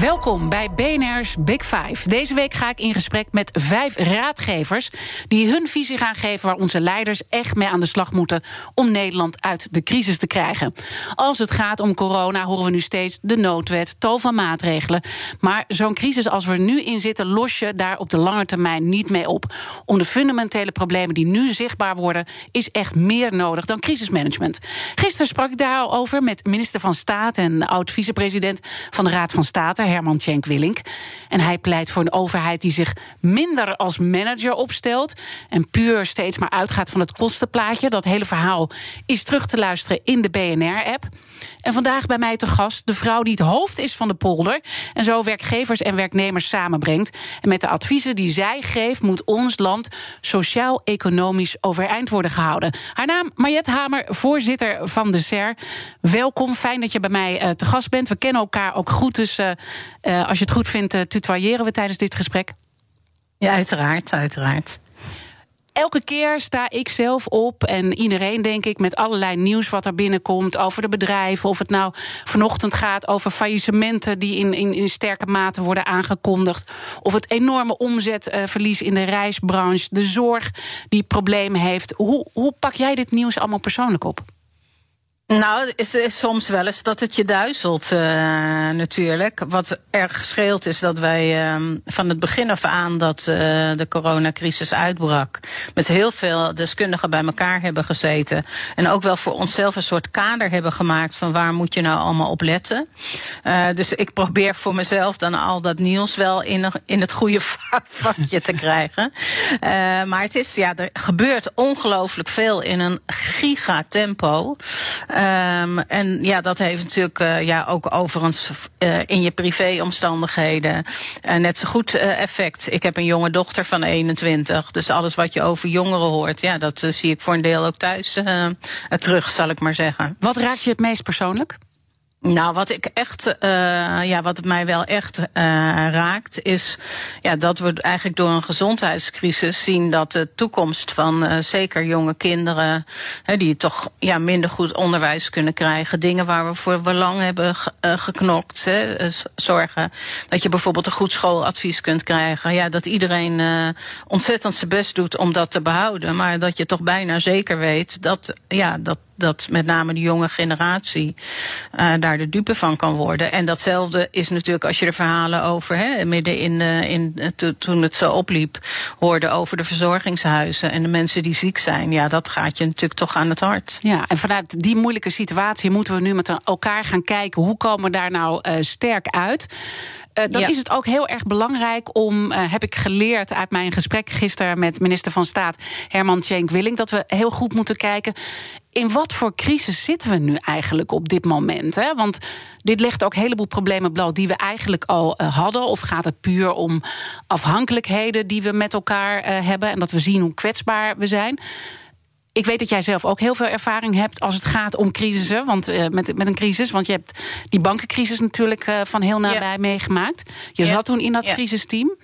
Welkom bij BNR's Big Five. Deze week ga ik in gesprek met vijf raadgevers die hun visie gaan geven waar onze leiders echt mee aan de slag moeten om Nederland uit de crisis te krijgen. Als het gaat om corona horen we nu steeds de noodwet, tal van maatregelen. Maar zo'n crisis als we er nu in zitten, los je daar op de lange termijn niet mee op. Om de fundamentele problemen die nu zichtbaar worden, is echt meer nodig dan crisismanagement. Gisteren sprak ik daar al over met minister van Staat en oud-vicepresident van de Raad van State. Herman Tjenk Willink. En hij pleit voor een overheid die zich minder als manager opstelt. En puur steeds maar uitgaat van het kostenplaatje. Dat hele verhaal is terug te luisteren in de BNR-app. En vandaag bij mij te gast de vrouw die het hoofd is van de polder. En zo werkgevers en werknemers samenbrengt. En met de adviezen die zij geeft, moet ons land sociaal-economisch overeind worden gehouden. Haar naam Mariette Hamer, voorzitter van de SER. Welkom, fijn dat je bij mij uh, te gast bent. We kennen elkaar ook goed, dus uh, uh, als je het goed vindt, tutoyeren we tijdens dit gesprek. Ja, uiteraard, uiteraard elke keer sta ik zelf op en iedereen, denk ik, met allerlei nieuws wat er binnenkomt over de bedrijven. Of het nou vanochtend gaat over faillissementen die in, in, in sterke mate worden aangekondigd. Of het enorme omzetverlies in de reisbranche, de zorg die problemen heeft. Hoe, hoe pak jij dit nieuws allemaal persoonlijk op? Nou, het is, soms wel eens dat het je duizelt, uh, natuurlijk. Wat erg scheelt is dat wij uh, van het begin af aan dat uh, de coronacrisis uitbrak, met heel veel deskundigen bij elkaar hebben gezeten. En ook wel voor onszelf een soort kader hebben gemaakt van waar moet je nou allemaal op letten. Uh, dus ik probeer voor mezelf dan al dat nieuws wel in, in het goede vakje te krijgen. Maar het is, ja, er gebeurt ongelooflijk veel in een gigatempo. Um, en ja, dat heeft natuurlijk uh, ja, ook overigens uh, in je privéomstandigheden uh, net zo goed effect. Ik heb een jonge dochter van 21, dus alles wat je over jongeren hoort, ja, dat zie ik voor een deel ook thuis terug, zal ik maar zeggen. Wat raakt je het meest persoonlijk? Nou, wat ik echt, uh, ja, wat mij wel echt uh, raakt, is ja, dat we eigenlijk door een gezondheidscrisis zien dat de toekomst van uh, zeker jonge kinderen, die toch ja, minder goed onderwijs kunnen krijgen, dingen waar we voor we lang hebben geknokt, zorgen dat je bijvoorbeeld een goed schooladvies kunt krijgen, ja, dat iedereen ontzettend zijn best doet om dat te behouden, maar dat je toch bijna zeker weet dat, ja, dat dat met name de jonge generatie uh, daar de dupe van kan worden. En datzelfde is natuurlijk als je er verhalen over, hè, midden in, uh, in toen het zo opliep, hoorde over de verzorgingshuizen en de mensen die ziek zijn. Ja, dat gaat je natuurlijk toch aan het hart. Ja, en vanuit die moeilijke situatie moeten we nu met elkaar gaan kijken hoe komen we daar nou uh, sterk uit. Dan ja. is het ook heel erg belangrijk om, heb ik geleerd uit mijn gesprek gisteren met minister van Staat Herman Tjenk Willing, dat we heel goed moeten kijken in wat voor crisis zitten we nu eigenlijk op dit moment? Hè? Want dit legt ook een heleboel problemen bloot die we eigenlijk al uh, hadden. Of gaat het puur om afhankelijkheden die we met elkaar uh, hebben en dat we zien hoe kwetsbaar we zijn? Ik weet dat jij zelf ook heel veel ervaring hebt als het gaat om crisissen. Want, uh, met, met een crisis. Want je hebt die bankencrisis natuurlijk uh, van heel nabij meegemaakt. Je zat toen in dat crisisteam.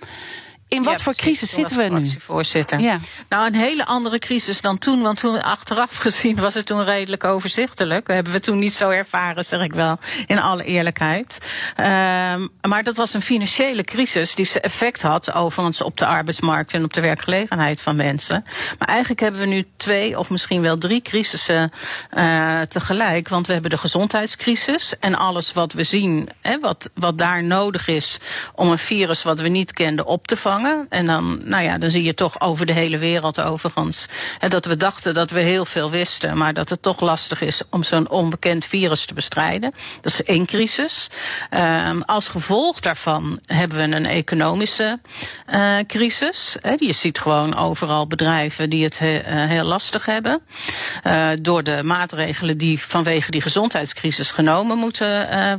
In wat ja, voor crisis zitten we nu? Voorzitter. Ja. Nou, een hele andere crisis dan toen. Want toen achteraf gezien was het toen redelijk overzichtelijk. Dat hebben we toen niet zo ervaren, zeg ik wel, in alle eerlijkheid. Um, maar dat was een financiële crisis die zijn effect had overigens op de arbeidsmarkt en op de werkgelegenheid van mensen. Maar eigenlijk hebben we nu twee of misschien wel drie crisissen uh, tegelijk. Want we hebben de gezondheidscrisis en alles wat we zien, hè, wat, wat daar nodig is om een virus wat we niet kenden op te vangen. En dan, nou ja, dan zie je toch over de hele wereld overigens dat we dachten dat we heel veel wisten, maar dat het toch lastig is om zo'n onbekend virus te bestrijden. Dat is één crisis. Um, als gevolg daarvan hebben we een economische uh, crisis. je ziet gewoon overal bedrijven die het he, uh, heel lastig hebben. Uh, door de maatregelen die vanwege die gezondheidscrisis genomen moeten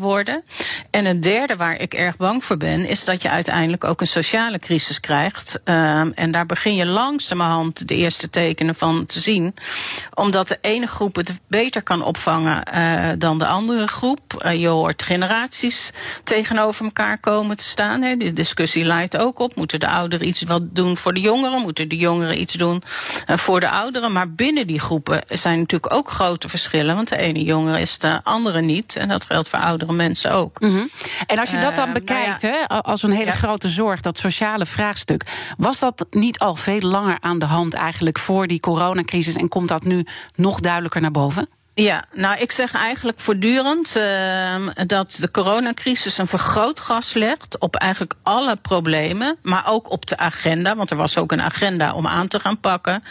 worden. En een derde waar ik erg bang voor ben, is dat je uiteindelijk ook een sociale crisis krijgt. Um, en daar begin je langzamerhand de eerste tekenen van te zien. Omdat de ene groep het beter kan opvangen uh, dan de andere groep. Uh, je hoort generaties tegenover elkaar komen te staan. Hè. Die discussie leidt ook op. Moeten de ouderen iets wat doen voor de jongeren? Moeten de jongeren iets doen uh, voor de ouderen? Maar binnen die groepen zijn natuurlijk ook grote verschillen. Want de ene jongere is de andere niet. En dat geldt voor oudere mensen ook. Mm -hmm. En als je dat dan bekijkt, nou ja, hè, als een hele ja. grote zorg, dat sociale vraagstuk. Was dat niet al veel langer aan de hand eigenlijk voor die coronacrisis? En komt dat nu nog duidelijker naar boven? Ja, nou ik zeg eigenlijk voortdurend uh, dat de coronacrisis een vergrootgas legt op eigenlijk alle problemen, maar ook op de agenda, want er was ook een agenda om aan te gaan pakken,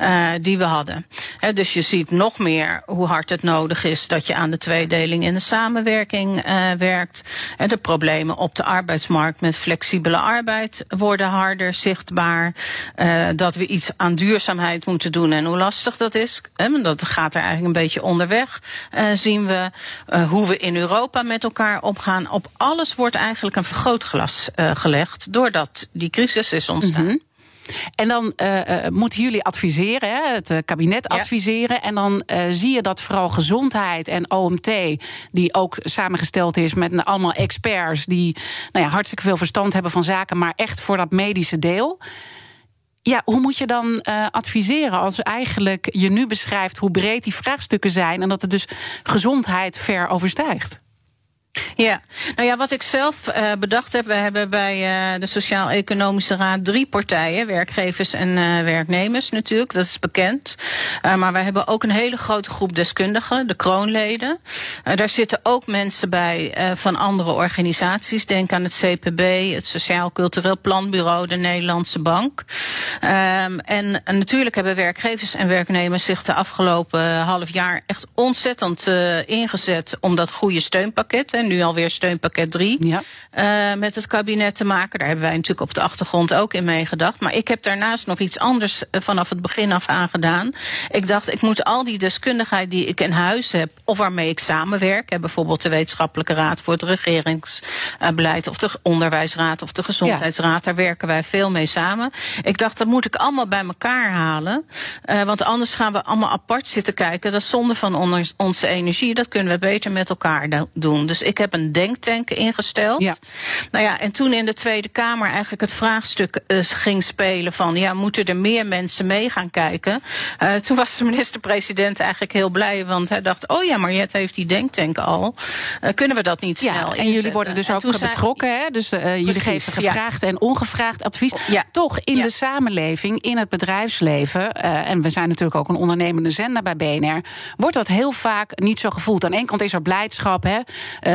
uh, die we hadden. Dus je ziet nog meer hoe hard het nodig is dat je aan de tweedeling in de samenwerking uh, werkt. De problemen op de arbeidsmarkt met flexibele arbeid worden harder zichtbaar. Uh, dat we iets aan duurzaamheid moeten doen en hoe lastig dat is. He, dat gaat er eigenlijk een beetje onderweg uh, zien we uh, hoe we in Europa met elkaar omgaan. Op alles wordt eigenlijk een vergrootglas uh, gelegd doordat die crisis is ontstaan. Mm -hmm. En dan uh, moeten jullie adviseren, hè, het kabinet adviseren. En dan uh, zie je dat vooral gezondheid en OMT, die ook samengesteld is met allemaal experts die nou ja, hartstikke veel verstand hebben van zaken, maar echt voor dat medische deel. Ja, hoe moet je dan uh, adviseren als eigenlijk je nu beschrijft hoe breed die vraagstukken zijn en dat het dus gezondheid ver overstijgt? Ja, nou ja, wat ik zelf uh, bedacht heb, we hebben bij uh, de Sociaal-Economische Raad drie partijen, werkgevers en uh, werknemers natuurlijk, dat is bekend. maar we hebben ook een hele grote groep deskundigen, de kroonleden. daar zitten ook mensen bij van andere organisaties, denk aan het CPB, het Sociaal Cultureel Planbureau, de Nederlandse Bank. Um, en natuurlijk hebben werkgevers en werknemers zich de afgelopen half jaar echt ontzettend ingezet om dat goede steunpakket en nu alweer steunpakket 3 ja. uh, met het kabinet te maken. Daar hebben wij natuurlijk op de achtergrond ook in meegedacht. Maar ik heb daarnaast nog iets anders vanaf het begin af aan gedaan. Ik dacht, ik moet al die deskundigheid die ik in huis heb, of waarmee ik samenwerk, hè, bijvoorbeeld de Wetenschappelijke Raad voor het Regeringsbeleid, of de Onderwijsraad of de Gezondheidsraad, ja. daar werken wij veel mee samen. Ik dacht, dat moet ik allemaal bij elkaar halen. Uh, want anders gaan we allemaal apart zitten kijken. Dat is zonde van on onze energie. Dat kunnen we beter met elkaar doen. Dus ik heb een denktank ingesteld. Ja. Nou ja, en toen in de Tweede Kamer eigenlijk het vraagstuk uh, ging spelen van ja, moeten er meer mensen mee gaan kijken? Uh, toen was de minister-president eigenlijk heel blij, want hij dacht, oh ja, Mariette heeft die denktank al. Uh, kunnen we dat niet snel ja, En jullie worden dus ook betrokken, hè? Dus jullie geven gevraagd ja. en ongevraagd advies. Ja. Toch in de samenleving, in het bedrijfsleven, en we zijn natuurlijk ook een ondernemende zender bij BNR, wordt dat heel vaak niet zo gevoeld. Aan de ene kant is er blijdschap, hè?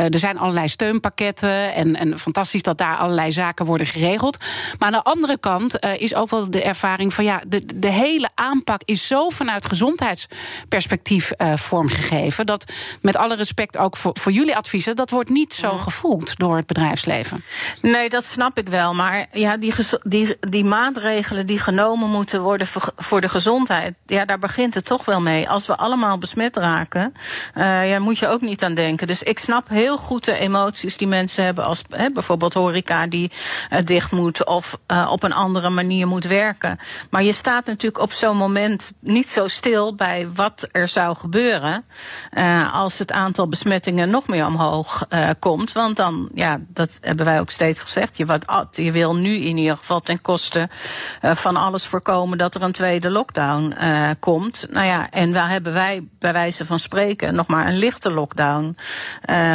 Uh, er zijn allerlei steunpakketten en, en fantastisch dat daar allerlei zaken worden geregeld. Maar aan de andere kant uh, is ook wel de ervaring van ja, de, de hele aanpak is zo vanuit gezondheidsperspectief uh, vormgegeven. Dat met alle respect ook voor, voor jullie adviezen, dat wordt niet zo gevoeld door het bedrijfsleven. Nee, dat snap ik wel. Maar ja, die, die, die maatregelen die genomen moeten worden voor, voor de gezondheid, ja, daar begint het toch wel mee. Als we allemaal besmet raken, uh, ja, moet je ook niet aan denken. Dus ik snap heel goed de emoties die mensen hebben als bijvoorbeeld horeca die uh, dicht moet of uh, op een andere manier moet werken. Maar je staat natuurlijk op zo'n moment niet zo stil bij wat er zou gebeuren uh, als het aantal besmettingen nog meer omhoog komt. Want dan, ja, dat hebben wij ook steeds gezegd. Je, wat, je wil nu in ieder geval ten koste van alles voorkomen dat er een tweede lockdown komt. Nou ja, en waar hebben wij bij wijze van spreken nog maar een lichte lockdown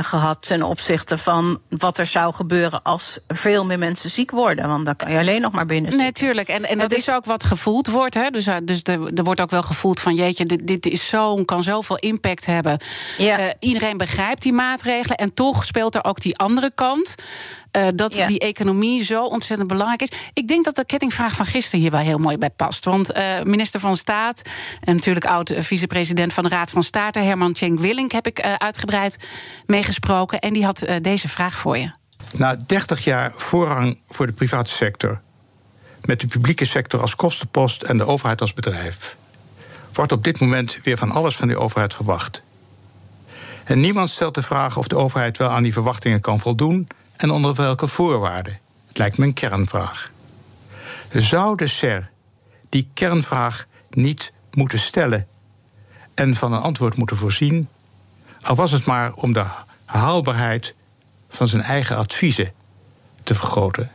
gehad ten opzichte van wat er zou gebeuren als veel meer mensen ziek worden. Want dan kan je alleen nog maar binnen zitten. Natuurlijk, en, en dat is ook wat gevoeld wordt. Hè? Dus, dus er, er wordt ook wel gevoeld van jeetje, dit, dit is zo, kan zoveel impact hebben. Ja. Uh, iedereen begrijpt die maatregelen en toch speelt er ook die andere kant. Uh, dat die economie zo ontzettend belangrijk is. Ik denk dat de kettingvraag van gisteren hier wel heel mooi bij past. Want uh, minister van Staat en natuurlijk oud vicepresident van de Raad van State, Herman Tjenk Willink, heb ik uitgebreid meegesproken. En die had deze vraag voor je. Na 30 jaar voorrang voor de private sector, met de publieke sector als kostenpost en de overheid als bedrijf, wordt op dit moment weer van alles van de overheid verwacht. En niemand stelt de vraag of de overheid wel aan die verwachtingen kan voldoen en onder welke voorwaarden. Het lijkt me een kernvraag. Zou de SER die kernvraag niet moeten stellen en van een antwoord moeten voorzien, al was het maar om de haalbaarheid van zijn eigen adviezen te vergroten?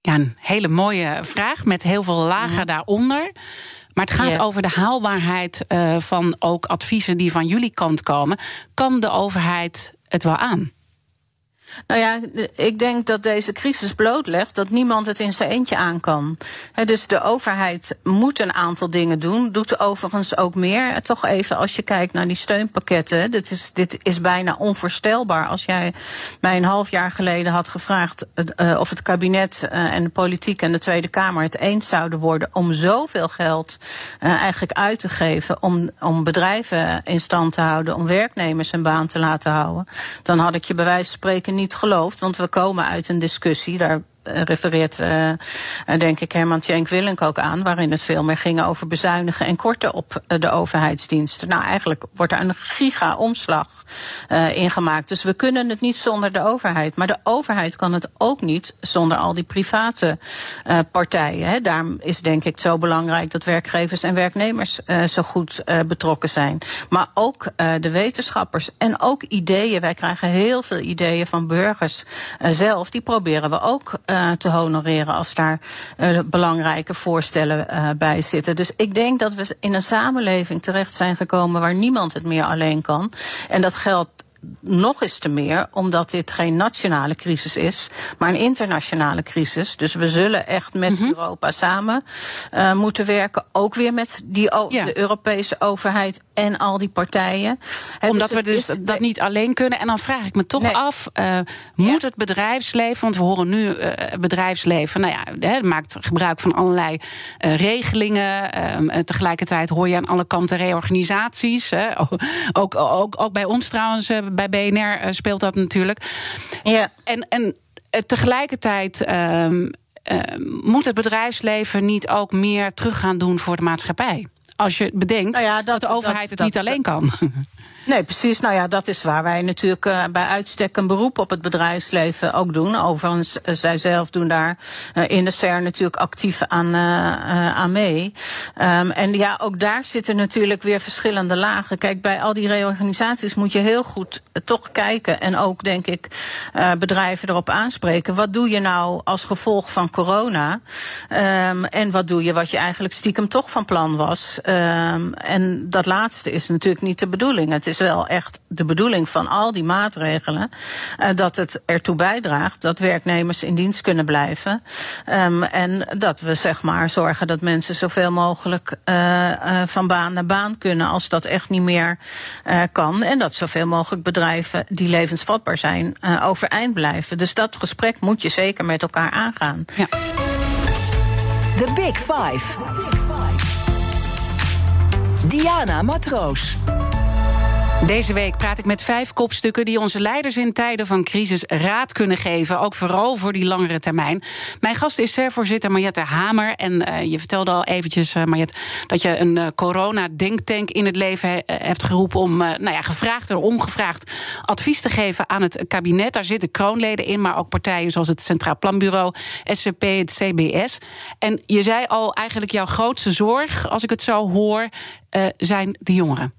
Ja, een hele mooie vraag met heel veel lagen daaronder. Maar het gaat over de haalbaarheid uh, van ook adviezen die van jullie kant komen. Kan de overheid het wel aan? Nou ja, ik denk dat deze crisis blootlegt dat niemand het in zijn eentje aan kan. dus de overheid moet een aantal dingen doen. Doet overigens ook meer. Toch even als je kijkt naar die steunpakketten. Dit is, dit is bijna onvoorstelbaar. Als jij mij een half jaar geleden had gevraagd uh, of het kabinet uh, en de politiek en de Tweede Kamer het eens zouden worden om zoveel geld eigenlijk uit te geven om, om bedrijven in stand te houden, om werknemers een baan te laten houden, dan had ik je bij wijze van spreken niet geloofd. Want we komen uit een discussie, daar refereert, uh, denk ik, Herman Tjenk Willink ook aan, waarin het veel meer ging over bezuinigen en korten op de overheidsdiensten. Nou, eigenlijk wordt er een giga-omslag uh, ingemaakt. Dus we kunnen het niet zonder de overheid. Maar de overheid kan het ook niet zonder al die private partijen. Hè. Daarom is denk ik zo belangrijk dat werkgevers en werknemers zo goed betrokken zijn. Maar ook de wetenschappers en ook ideeën. Wij krijgen heel veel ideeën van burgers zelf. Die proberen we ook te honoreren als daar uh, belangrijke voorstellen uh, bij zitten. Dus ik denk dat we in een samenleving terecht zijn gekomen waar niemand het meer alleen kan. En dat geldt nog eens te meer, omdat dit geen nationale crisis is, maar een internationale crisis. Dus we zullen echt met mm -hmm. Europa samen uh, moeten werken. Ook weer met die ja. de Europese overheid en al die partijen. He, omdat dus we dus is, dat niet alleen kunnen. En dan vraag ik me toch nee. af: uh, moet ja. het bedrijfsleven, want we horen nu uh, bedrijfsleven, nou ja, maakt gebruik van allerlei regelingen. Ehm, tegelijkertijd hoor je aan alle kanten reorganisaties. ook, ook, ook bij ons trouwens bij BNR uh, speelt dat natuurlijk. Ja. En, en uh, tegelijkertijd. Uh, moet het bedrijfsleven niet ook meer terug gaan doen voor de maatschappij? Als je bedenkt nou ja, dat, dat, de overheid dat, het niet dat, alleen kan. Nee, precies. Nou ja, dat is waar wij natuurlijk uh, bij uitstek een beroep op het bedrijfsleven ook doen. Overigens, uh, zij zelf doen daar uh, in de CER natuurlijk actief aan, aan mee. Um, en ja, ook daar zitten natuurlijk weer verschillende lagen. Kijk, bij al die reorganisaties moet je heel goed toch kijken. En ook, denk ik, bedrijven erop aanspreken. Wat doe je nou als gevolg van corona? Um, en wat doe je wat je eigenlijk stiekem toch van plan was? Um, en dat laatste is natuurlijk niet de bedoeling. Het is is wel echt de bedoeling van al die maatregelen. Uh, dat het ertoe bijdraagt dat werknemers in dienst kunnen blijven. Um, en dat we zeg maar zorgen dat mensen zoveel mogelijk uh, uh, van baan naar baan kunnen als dat echt niet meer kan. En dat zoveel mogelijk bedrijven die levensvatbaar zijn overeind blijven. Dus dat gesprek moet je zeker met elkaar aangaan. Ja. The Big Five. Diana Matroos. Deze week praat ik met vijf kopstukken die onze leiders in tijden van crisis raad kunnen geven. Ook vooral voor die langere termijn. Mijn gast is SER-voorzitter Mariette Hamer. En uh, je vertelde al eventjes, uh, Mariette, dat je een uh, corona-denktank in het leven hebt geroepen. om nou ja, gevraagd en ongevraagd advies te geven aan het kabinet. Daar zitten kroonleden in, maar ook partijen zoals het Centraal Planbureau, SCP, het CBS. En je zei al, eigenlijk jouw grootste zorg, als ik het zo hoor, zijn de jongeren.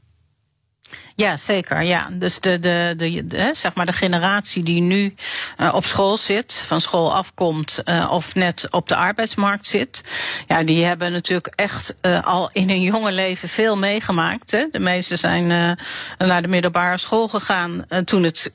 Ja, zeker. Ja. Dus de, de, de, zeg maar de generatie die nu uh, op school zit, van school afkomt uh, of net op de arbeidsmarkt zit, ja, die hebben natuurlijk echt uh, al in hun jonge leven veel meegemaakt. Hè. De meesten zijn naar de middelbare school gegaan toen het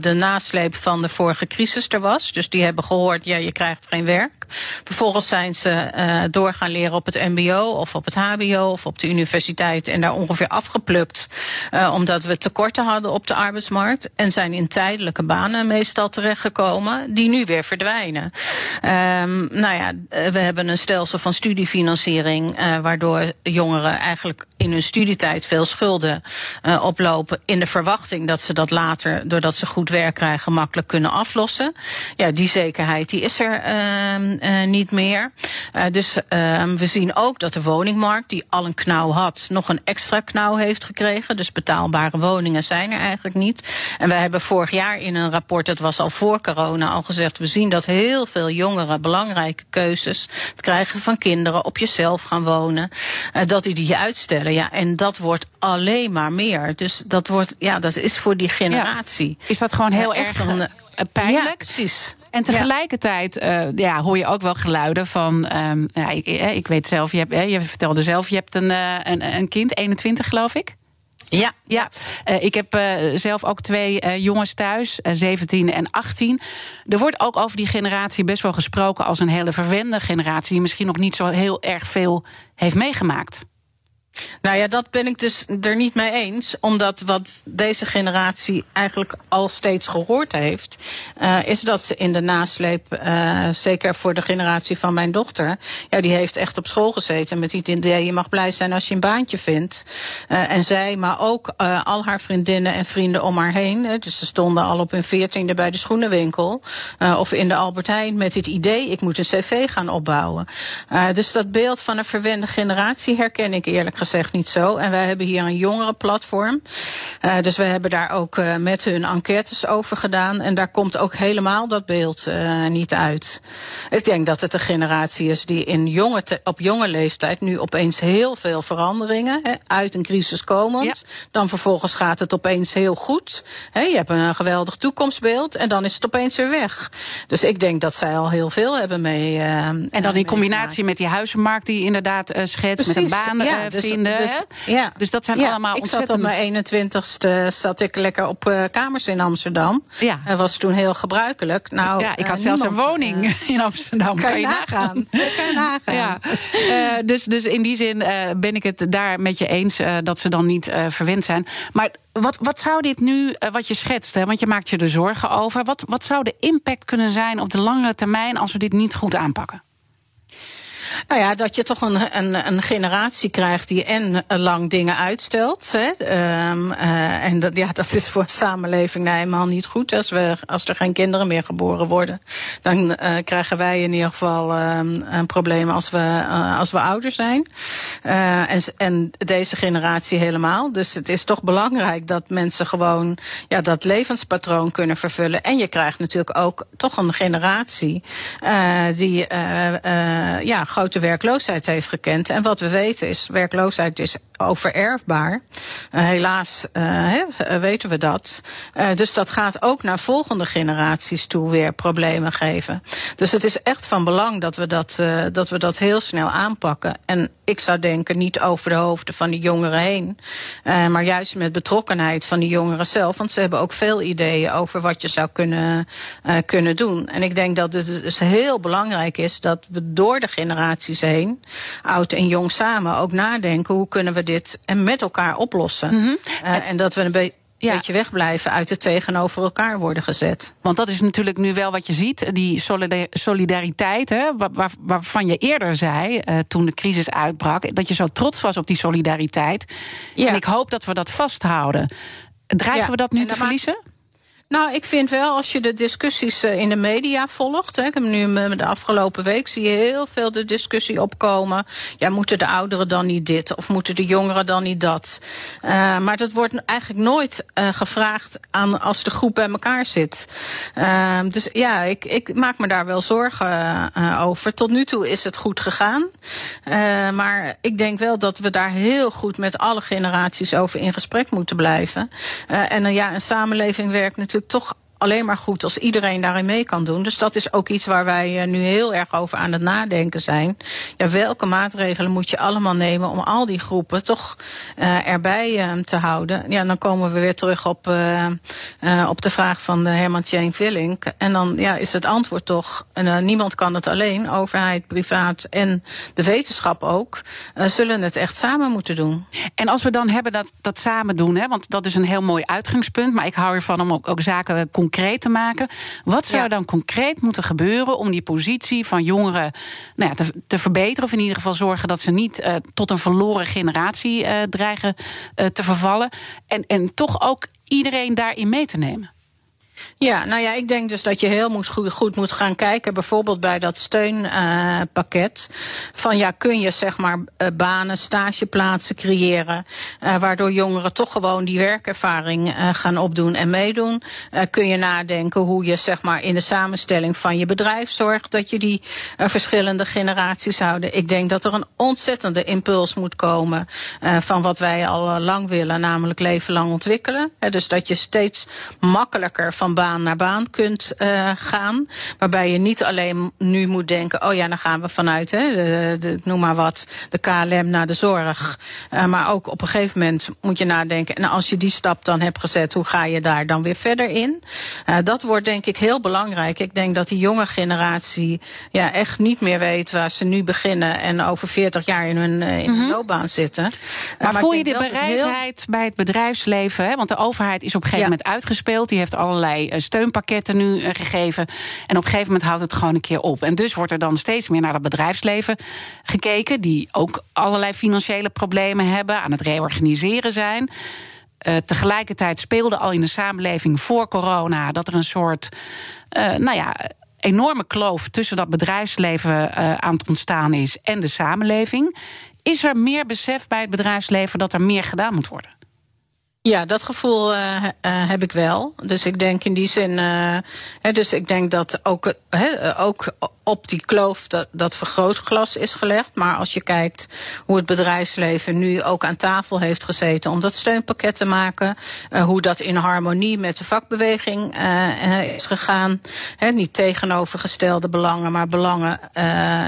de nasleep van de vorige crisis er was. Dus die hebben gehoord, ja, je krijgt geen werk. Vervolgens zijn ze uh, door gaan leren op het MBO of op het HBO of op de universiteit en daar ongeveer afgeplukt, uh, omdat we tekorten hadden op de arbeidsmarkt en zijn in tijdelijke banen meestal terechtgekomen die nu weer verdwijnen. Um, nou ja, we hebben een stelsel van studiefinanciering uh, waardoor jongeren eigenlijk in hun studietijd veel schulden uh, oplopen in de verwachting dat ze dat later, doordat ze goed werk krijgen, makkelijk kunnen aflossen. Ja, die zekerheid die is er uh, niet meer. dus ehm, we zien ook dat de woningmarkt, die al een knauw had, nog een extra knauw heeft gekregen. Dus betaalbare woningen zijn er eigenlijk niet. En wij hebben vorig jaar in een rapport, dat was al voor corona, al gezegd, we zien dat heel veel jongeren belangrijke keuzes, het krijgen van kinderen, op jezelf gaan wonen, dat die die uitstellen. Ja, en dat wordt alleen maar meer. Dus dat wordt, ja, dat is voor die generatie. Ja. Is dat gewoon heel erg een, uh, pijnlijk? Ja, precies. En tegelijkertijd uh, ja, hoor je ook wel geluiden van. Um, ja, ik, ik, weet zelf, je, hebt, je vertelde zelf, je hebt een, uh, een, een kind, 21 geloof ik. Ja, ja. Uh, ik heb uh, zelf ook twee uh, jongens thuis, 17 en 18. Er wordt ook over die generatie best wel gesproken als een hele verwende generatie, die misschien nog niet zo heel erg veel heeft meegemaakt. Nou ja, dat ben ik dus er niet mee eens. Omdat wat deze generatie eigenlijk al steeds gehoord heeft, uh, is dat ze in de nasleep, uh, zeker voor de generatie van mijn dochter, ja, die heeft echt op school gezeten met het idee: je mag blij zijn als je een baantje vindt. Uh, en zij, maar ook al haar vriendinnen en vrienden om haar heen. dus ze stonden al op hun veertiende bij de schoenenwinkel of in de Albert Heijn met het idee: ik moet een cv gaan opbouwen. dus dat beeld van een verwende generatie herken ik eerlijk gezegd gezegd niet zo. En wij hebben hier een jongerenplatform. Uh, dus we hebben daar ook uh, met hun enquêtes over gedaan. En daar komt ook helemaal dat beeld uh, niet uit. Ik denk dat het een generatie is die in jonge op jonge leeftijd nu opeens heel veel veranderingen, uit een crisis komend. Ja. Dan vervolgens gaat het opeens heel goed. Je hebt een geweldig toekomstbeeld en dan is het opeens weer weg. Dus ik denk dat zij al heel veel hebben mee. en dan in combinatie met die huizenmarkt die je inderdaad schetst, met een baan ja, dus, Dus, ja. dus dat zijn ja, allemaal ik ontzettend... zat op mijn 21ste zat ik lekker op uh, kamers in Amsterdam. Ja. Dat was toen heel gebruikelijk. Nou, ja, ik had uh, zelfs niemand, een woning uh, in Amsterdam. Kan, kan je nagaan. nagaan. kan je nagaan. Ja. dus, dus in die zin ben ik het daar met je eens dat ze dan niet verwend zijn. Maar wat, wat zou dit nu, wat je schetst, hè, want je maakt je er zorgen over. Wat, wat zou de impact kunnen zijn op de langere termijn als we dit niet goed aanpakken? Nou ja, dat je toch een, een, een generatie krijgt die en lang dingen uitstelt. Hè. Um, uh, en dat, ja, dat is voor een samenleving nou eenmaal niet goed. Als, we, als er geen kinderen meer geboren worden, dan uh, krijgen wij in ieder geval um, een probleem als we, als we ouder zijn. en, en deze generatie helemaal. Dus het is toch belangrijk dat mensen gewoon ja, dat levenspatroon kunnen vervullen. En je krijgt natuurlijk ook toch een generatie die ja, grote werkloosheid heeft gekend. En wat we weten is, werkloosheid is overerfbaar. Uh, helaas uh, he, weten we dat. Dus dat gaat ook naar volgende generaties toe weer problemen geven. Dus het is echt van belang dat we dat, dat, we dat heel snel aanpakken. En ik zou denken, niet over de hoofden van die jongeren heen. maar juist met betrokkenheid van die jongeren zelf. Want ze hebben ook veel ideeën over wat je zou kunnen, kunnen doen. En ik denk dat het dus heel belangrijk is dat we door de generaties heen, oud en jong samen, ook nadenken hoe kunnen we dit en met elkaar oplossen. Mm -hmm. uh, en dat we een beetje ja. beetje wegblijven uit het tegenover elkaar worden gezet. Want dat is natuurlijk nu wel wat je ziet, die solidariteit, hè, waar, waarvan je eerder zei, uh, toen de crisis uitbrak, dat je zo trots was op die solidariteit. Ja. En ik hoop dat we dat vasthouden. Dreigen ja. we dat nu te verliezen? Nou, ik vind wel, als je de discussies in de media volgt. Hè, ik heb nu de afgelopen week zie je heel veel de discussie opkomen. Ja, moeten de ouderen dan niet dit? Of moeten de jongeren dan niet dat? Uh, maar dat wordt eigenlijk nooit uh, gevraagd aan als de groep bij elkaar zit. Uh, dus ja, ik, ik maak me daar wel zorgen over. Tot nu toe is het goed gegaan. maar ik denk wel dat we daar heel goed met alle generaties over in gesprek moeten blijven. en ja, een samenleving werkt natuurlijk toch alleen maar goed als iedereen daarin mee kan doen. Dus dat is ook iets waar wij nu heel erg over aan het nadenken zijn. Ja, welke maatregelen moet je allemaal nemen om al die groepen toch erbij te houden? Ja, dan komen we weer terug op, op de vraag van de Herman Tjeng Villink. En dan ja, is het antwoord toch: niemand kan het alleen. Overheid, privaat en de wetenschap ook. zullen het echt samen moeten doen. En als we dan hebben dat, dat samen doen, hè, want dat is een heel mooi uitgangspunt. Maar ik hou ervan om ook, ook zaken concreet te maken. Wat zou dan concreet moeten gebeuren om die positie van jongeren nou ja, te, te, verbeteren? Of in ieder geval zorgen dat ze niet uh, tot een verloren generatie uh, dreigen uh, te vervallen. En, en toch ook iedereen daarin mee te nemen. Ja, nou ja, ik denk dus dat je heel moet, goed, moet gaan kijken, bijvoorbeeld bij dat steunpakket. Van ja, kun je zeg maar uh, banen, stageplaatsen creëren, uh, waardoor jongeren toch gewoon die werkervaring gaan opdoen en meedoen. kun je nadenken hoe je zeg maar in de samenstelling van je bedrijf zorgt dat je die verschillende generaties houden. Ik denk dat er een ontzettende impuls moet komen van wat wij al lang willen, namelijk leven lang ontwikkelen. dus dat je steeds makkelijker van baan naar baan kunt uh, gaan. Waarbij je niet alleen nu moet denken, oh ja, dan gaan we vanuit, hè, de, de, noem maar wat, de KLM naar de zorg. Uh, maar ook op een gegeven moment moet je nadenken, en als je die stap dan hebt gezet, hoe ga je daar dan weer verder in? Uh, dat wordt denk ik heel belangrijk. Ik denk dat die jonge generatie ja, echt niet meer weet waar ze nu beginnen en over 40 jaar in hun, in hun mhm. loopbaan zitten. Maar, maar voel je de bereidheid heel... bij het bedrijfsleven? Hè? Want de overheid is op een gegeven ja. moment uitgespeeld. Die heeft allerlei eh, steunpakketten nu eh, gegeven. En op een gegeven moment houdt het gewoon een keer op. En dus wordt er dan steeds meer naar het bedrijfsleven gekeken, die ook allerlei financiële problemen hebben, aan het reorganiseren zijn. Uh, tegelijkertijd speelde al in de samenleving voor corona dat er een soort, nou ja, enorme kloof tussen dat bedrijfsleven aan het ontstaan is en de samenleving. Is er meer besef bij het bedrijfsleven dat er meer gedaan moet worden? Ja, dat gevoel uh, uh, heb ik wel. Dus ik denk in die zin. Uh, hè, dus ik denk dat ook, ook op die kloof dat, dat vergrootglas is gelegd. Maar als je kijkt hoe het bedrijfsleven nu ook aan tafel heeft gezeten om dat steunpakket te maken. hoe dat in harmonie met de vakbeweging is gegaan. He, niet tegenovergestelde belangen, maar belangen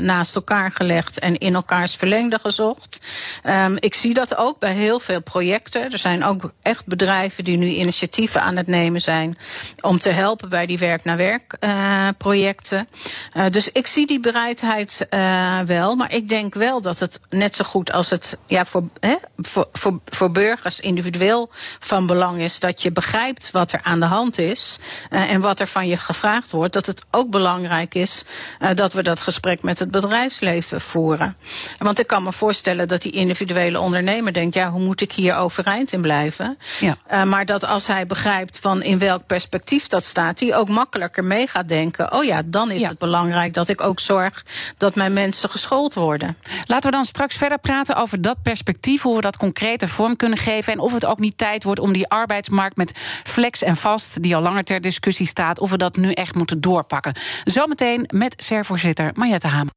naast elkaar gelegd en in elkaars verlengde gezocht. Um, ik zie dat ook bij heel veel projecten. Er zijn ook echt bedrijven die nu initiatieven aan het nemen zijn om te helpen bij die werk-naar-werk uh, projecten. Uh, dus ik zie die bereidheid uh, wel, maar ik denk wel dat het net zo goed als het ja, voor, hè, voor, voor, voor burgers individueel van belang is dat je begrijpt wat er aan de hand is en wat er van je gevraagd wordt, dat het ook belangrijk is dat we dat gesprek met het bedrijfsleven voeren. Want ik kan me voorstellen dat die individuele ondernemer denkt, ja, hoe moet ik hier overeind in blijven? Ja. Uh, maar dat als hij begrijpt van in welk perspectief dat staat, hij ook makkelijker mee gaat denken. Oh ja, dan is ja. het belangrijk dat ik ook zorg dat mijn mensen geschoold worden. Laten we dan straks verder praten over dat perspectief, hoe we dat concrete vorm kunnen geven. En of het ook niet tijd wordt om die arbeidsmarkt met flex en vast, die al langer ter discussie staat, of we dat nu echt moeten doorpakken. Zometeen met SER-voorzitter Mariette Hamer.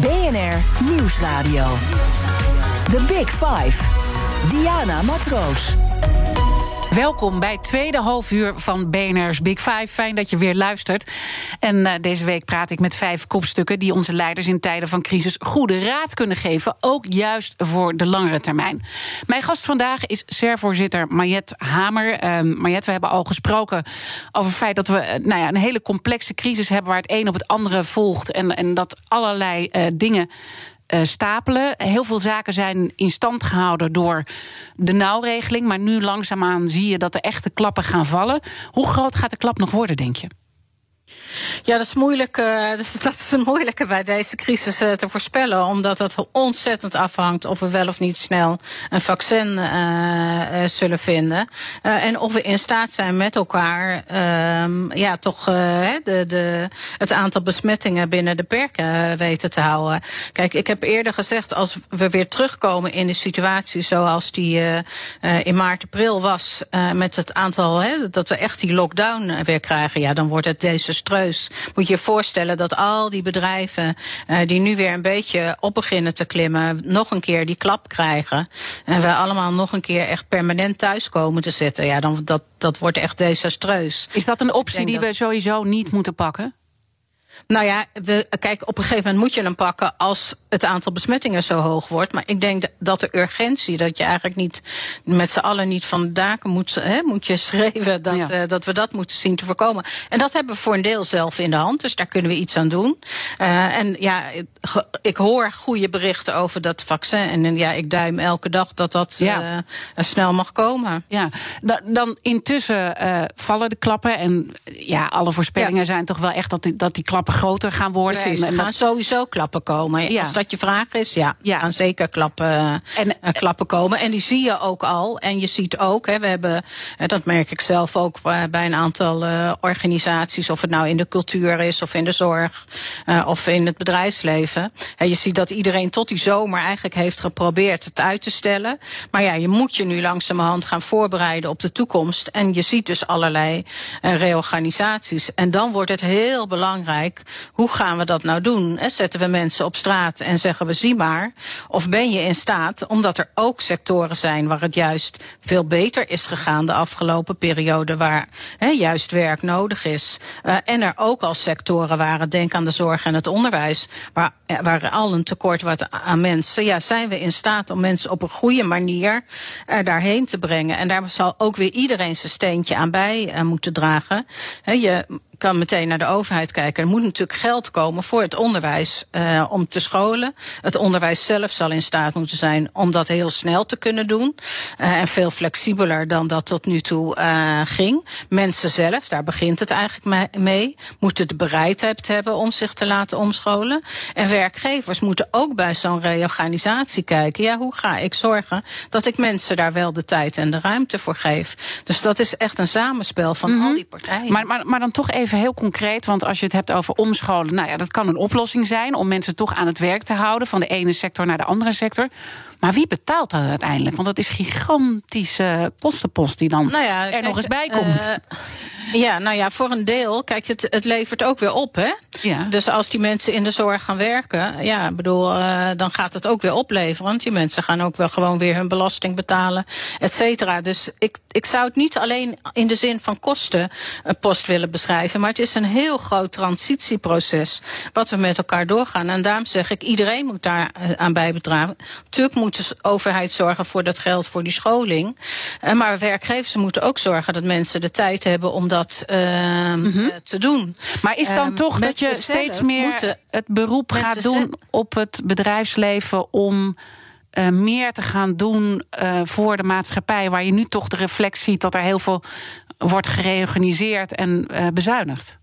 BNR Nieuwsradio. The Big Five. Diana Matroos. Welkom bij het tweede halfuur van BNR's Big Five. Fijn dat je weer luistert. En uh, deze week praat ik met vijf kopstukken die onze leiders in tijden van crisis goede raad kunnen geven, ook juist voor de langere termijn. Mijn gast vandaag is SER-voorzitter Mariette Hamer. Uh, we hebben al gesproken over het feit dat we uh, nou ja, een hele complexe crisis hebben waar het een op het andere volgt en, en dat allerlei uh, dingen uh, stapelen. Heel veel zaken zijn in stand gehouden door de nauwregeling. Maar nu langzaamaan zie je dat de echte klappen gaan vallen. Hoe groot gaat de klap nog worden, denk je? Ja, dat is moeilijk. Uh, dat is een moeilijke bij deze crisis uh, te voorspellen. Omdat het ontzettend afhangt of we wel of niet snel een vaccin uh, zullen vinden. en of we in staat zijn met elkaar ehm, ja, toch de, de, het aantal besmettingen binnen de perken weten te houden. Kijk, ik heb eerder gezegd, als we weer terugkomen in de situatie zoals die in maart, april was, met het aantal, dat we echt die lockdown weer krijgen, ja, dan wordt het deze Moet je je voorstellen dat al die bedrijven uh, die nu weer een beetje op beginnen te klimmen, nog een keer die klap krijgen. En we allemaal nog een keer echt permanent thuis komen te zitten. Ja, dan dat, dat wordt echt desastreus. Is dat een optie die we sowieso niet moeten pakken? Nou ja, we, kijk, op een gegeven moment moet je hem pakken als het aantal besmettingen zo hoog wordt. Maar ik denk dat de urgentie, dat je eigenlijk niet met z'n allen niet van de daken moet, hè, moet je schreven, dat, ja. uh, dat we dat moeten zien te voorkomen. En dat hebben we voor een deel zelf in de hand, dus daar kunnen we iets aan doen. Uh, en ja, ik hoor goede berichten over dat vaccin. En ja, ik duim elke dag dat dat ja. uh, snel mag komen. Ja, da dan intussen vallen de klappen. En ja, alle voorspellingen ja. zijn toch wel echt dat die, dat die klappen groter gaan worden. Precies, er gaan sowieso klappen komen. Ja. Als dat je vraag is, ja, ja. gaan zeker klappen, en, uh, klappen komen. En die zie je ook al. En je ziet ook, hè, we hebben, dat merk ik zelf ook bij een aantal uh, organisaties, of het nou in de cultuur is, of in de zorg, uh, of in het bedrijfsleven. En je ziet dat iedereen tot die zomer eigenlijk heeft geprobeerd het uit te stellen. Maar ja, je moet je nu langzamerhand gaan voorbereiden op de toekomst. En je ziet dus allerlei reorganisaties. En dan wordt het heel belangrijk hoe gaan we dat nou doen? Zetten we mensen op straat en zeggen we zie maar? Of ben je in staat, omdat er ook sectoren zijn waar het juist veel beter is gegaan de afgelopen periode, waar juist werk nodig is. Uh, en er ook al sectoren waren, denk aan de zorg en het onderwijs, waar, waar al een tekort was aan mensen. Ja, zijn we in staat om mensen op een goede manier er daarheen te brengen? En daar zal ook weer iedereen zijn steentje aan bij moeten dragen. Je kan meteen naar de overheid kijken. Er moet natuurlijk geld komen voor het onderwijs uh, om te scholen. Het onderwijs zelf zal in staat moeten zijn om dat heel snel te kunnen doen. Uh, en veel flexibeler dan dat tot nu toe uh, ging. Mensen zelf, daar begint het eigenlijk mee, moeten de bereidheid hebben om zich te laten omscholen. En werkgevers moeten ook bij zo'n reorganisatie kijken. Ja, hoe ga ik zorgen dat ik mensen daar wel de tijd en de ruimte voor geef? Dus dat is echt een samenspel van mm -hmm. al die partijen. Maar, maar, maar dan toch even heel concreet, want als je het hebt over omscholen, nou ja, dat kan een oplossing zijn om mensen toch aan het werk te houden van de ene sector naar de andere sector. Maar wie betaalt dat uiteindelijk? Want dat is gigantische kostenpost die dan nou ja, er kijk, nog eens bij komt. Uh, ja, nou ja, voor een deel. Kijk, het, het levert ook weer op, hè? Ja. Dus als die mensen in de zorg gaan werken, ja, bedoel, uh, dan gaat het ook weer opleveren. Want die mensen gaan ook wel gewoon weer hun belasting betalen, et cetera. Dus ik, ik zou het niet alleen in de zin van kosten een post willen beschrijven. Maar het is een heel groot transitieproces wat we met elkaar doorgaan. En daarom zeg ik, iedereen moet daar aan bijbedragen. Natuurlijk moet de overheid zorgen voor dat geld voor die scholing. Uh, maar werkgevers moeten ook zorgen dat mensen de tijd hebben om dat uh, mm -hmm. te doen. Maar is dan toch dat je steeds meer het beroep gaat doen op het bedrijfsleven om uh, meer te gaan doen uh, voor de maatschappij, waar je nu toch de reflex ziet dat er heel veel wordt gereorganiseerd en uh, bezuinigd?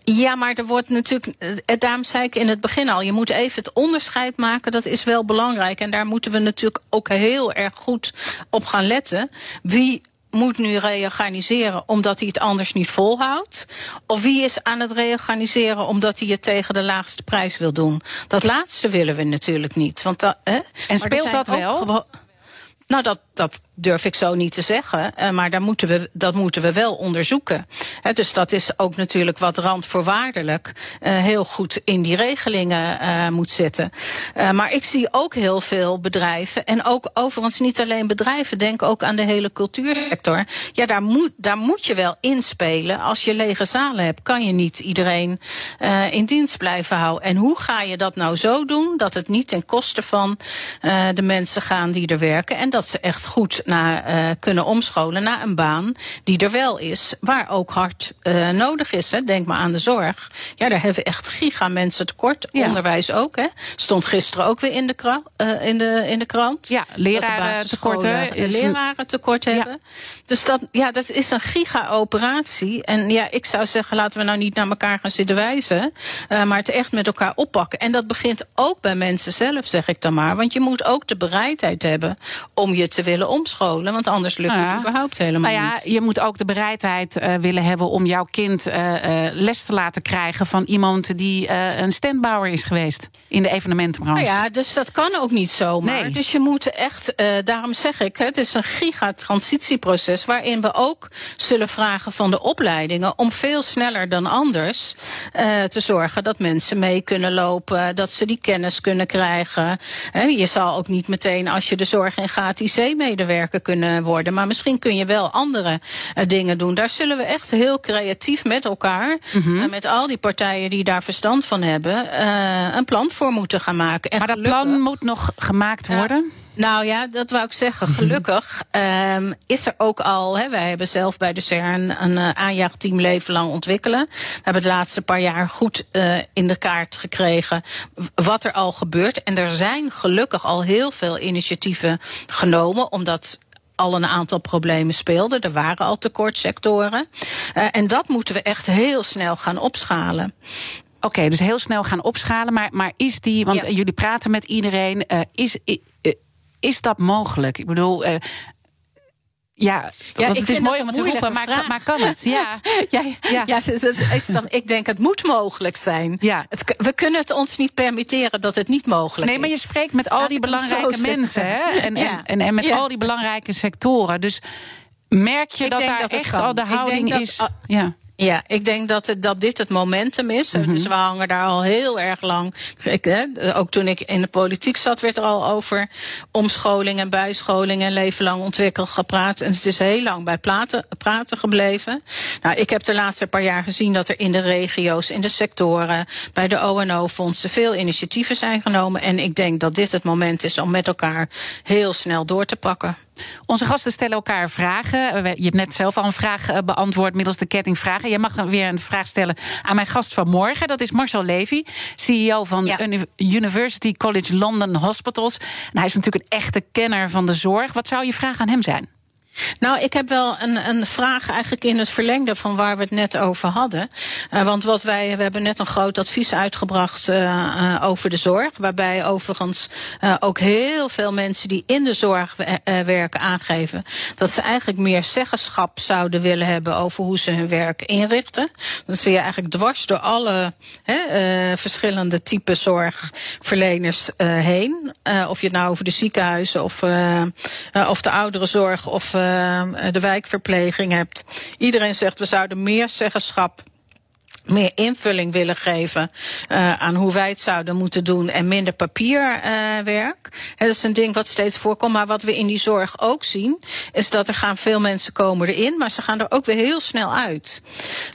Ja, maar er wordt natuurlijk, daarom zei ik in het begin al, je moet even het onderscheid maken, dat is wel belangrijk. En daar moeten we natuurlijk ook heel erg goed op gaan letten. Wie moet nu reorganiseren omdat hij het anders niet volhoudt? Of wie is aan het reorganiseren omdat hij het tegen de laagste prijs wil doen? Dat laatste willen we natuurlijk niet. Want dat, hè? En speelt dat wel? Nou, dat, dat durf ik zo niet te zeggen. Uh, maar daar moeten we, dat moeten we wel onderzoeken. Dus dat is ook natuurlijk wat randvoorwaardelijk uh, heel goed in die regelingen uh, moet zitten. maar ik zie ook heel veel bedrijven. En ook overigens niet alleen bedrijven. Denk ook aan de hele cultuursector. Ja, daar moet, daar moet je wel inspelen. Als je lege zalen hebt, kan je niet iedereen in dienst blijven houden. En hoe ga je dat nou zo doen dat het niet ten koste van de mensen gaan die er werken. En dat ze echt goed naar, uh, kunnen omscholen naar een baan die er wel is, waar ook hard uh, nodig is. Hè. Denk maar aan de zorg. Ja, daar hebben we echt giga mensen tekort. Ja. Onderwijs ook. Hè. Stond gisteren ook weer in de, krant, uh, in de, in de krant. Ja, leraren tekorten. Leraren tekort hebben. Ja. Dus dat, ja, dat is een giga-operatie. En ja, ik zou zeggen, laten we nou niet naar elkaar gaan zitten wijzen. Maar het echt met elkaar oppakken. En dat begint ook bij mensen zelf, zeg ik dan maar. Want je moet ook de bereidheid hebben om je te willen willen omscholen. Want anders lukt ja. het überhaupt helemaal Nou ja, niet. je moet ook de bereidheid eh, willen hebben om jouw kind eh, eh, les te laten krijgen van iemand die een standbouwer is geweest in de evenementenbranche. Nou ja, dus dat kan ook niet zomaar. Nee. Dus je moet echt, daarom zeg ik, het is een gigatransitieproces waarin we ook zullen vragen van de opleidingen om veel sneller dan anders te zorgen dat mensen mee kunnen lopen, dat ze die kennis kunnen krijgen. Je zal ook niet meteen als je de zorg in gaat IC-medewerker kunnen worden, maar misschien kun je wel andere eh, dingen doen. Daar zullen we echt heel creatief met elkaar, Mhm. en met al die partijen die daar verstand van hebben, eh, een plan voor moeten gaan maken. En maar dat gelukkig- plan moet nog gemaakt worden. Nou ja, dat wou ik zeggen. Gelukkig ehm, is er ook al. Hè, wij hebben zelf bij de CERN een eh, aanjaagteam leven lang ontwikkelen. We hebben het laatste paar jaar goed eh, in de kaart gekregen wat er al gebeurt. En er zijn gelukkig al heel veel initiatieven genomen, omdat al een aantal problemen speelden. Er waren al tekortsectoren. Eh, en dat moeten we echt heel snel gaan opschalen. Oké, dus heel snel gaan opschalen. Maar, maar is die, want Ja. jullie praten met iedereen, eh, is, is dat mogelijk? Ik bedoel. eh, ja, want ik het is mooi om te roepen, maar, maar kan het? Ja. Ja, Ja. ja. ja dat is dan, ik denk het moet mogelijk zijn. Ja. Het, we kunnen het ons niet permitteren dat het niet mogelijk Nee, is. maar je spreekt met al Laat die belangrijke mensen hè? En, Ja. en, en, en met Ja. al die belangrijke sectoren. Dus merk je Ik dat daar dat echt kan. al de houding is? ja. Ja, ik denk dat, het, dat dit het momentum is. Mhm. Dus we hangen daar al heel erg lang. Ik, hè, ook toen ik in de politiek zat, werd er al over omscholing en bijscholing en leven lang ontwikkeld gepraat. En het is heel lang bij praten, praten gebleven. Nou, ik heb de laatste paar jaar gezien dat er in de regio's, in de sectoren, bij de ONO-fondsen veel initiatieven zijn genomen. En ik denk dat dit het moment is om met elkaar heel snel door te pakken. Onze gasten stellen elkaar vragen. We- Je hebt net zelf al een vraag eh, beantwoord middels de ketting vragen. Jij mag weer een vraag stellen aan mijn gast van morgen. Dat is Marcel Levy, CEO van Ja. University College London Hospitals. En hij is natuurlijk een echte kenner van de zorg. Wat zou je vraag aan hem zijn? Nou, ik heb wel een, een vraag eigenlijk in het verlengde van waar we het net over hadden. Eh, want wat wij, we hebben net een groot advies uitgebracht eh, eh, over de zorg. Waarbij overigens ook heel veel mensen die in de zorg we- werken aangeven. dat ze eigenlijk meer zeggenschap zouden willen hebben over hoe ze hun werk inrichten. Dat zie je eigenlijk dwars door alle verschillende type zorgverleners heen. Of je het nou over de ziekenhuizen of, of de ouderenzorg of de wijkverpleging hebt. Iedereen zegt we zouden meer zeggenschap meer invulling willen geven uh, aan hoe wij het zouden moeten doen en minder papierwerk. Uh, dat is een ding wat steeds voorkomt. Maar wat we in die zorg ook zien, is dat er gaan veel mensen komen erin, maar ze gaan er ook weer heel snel uit.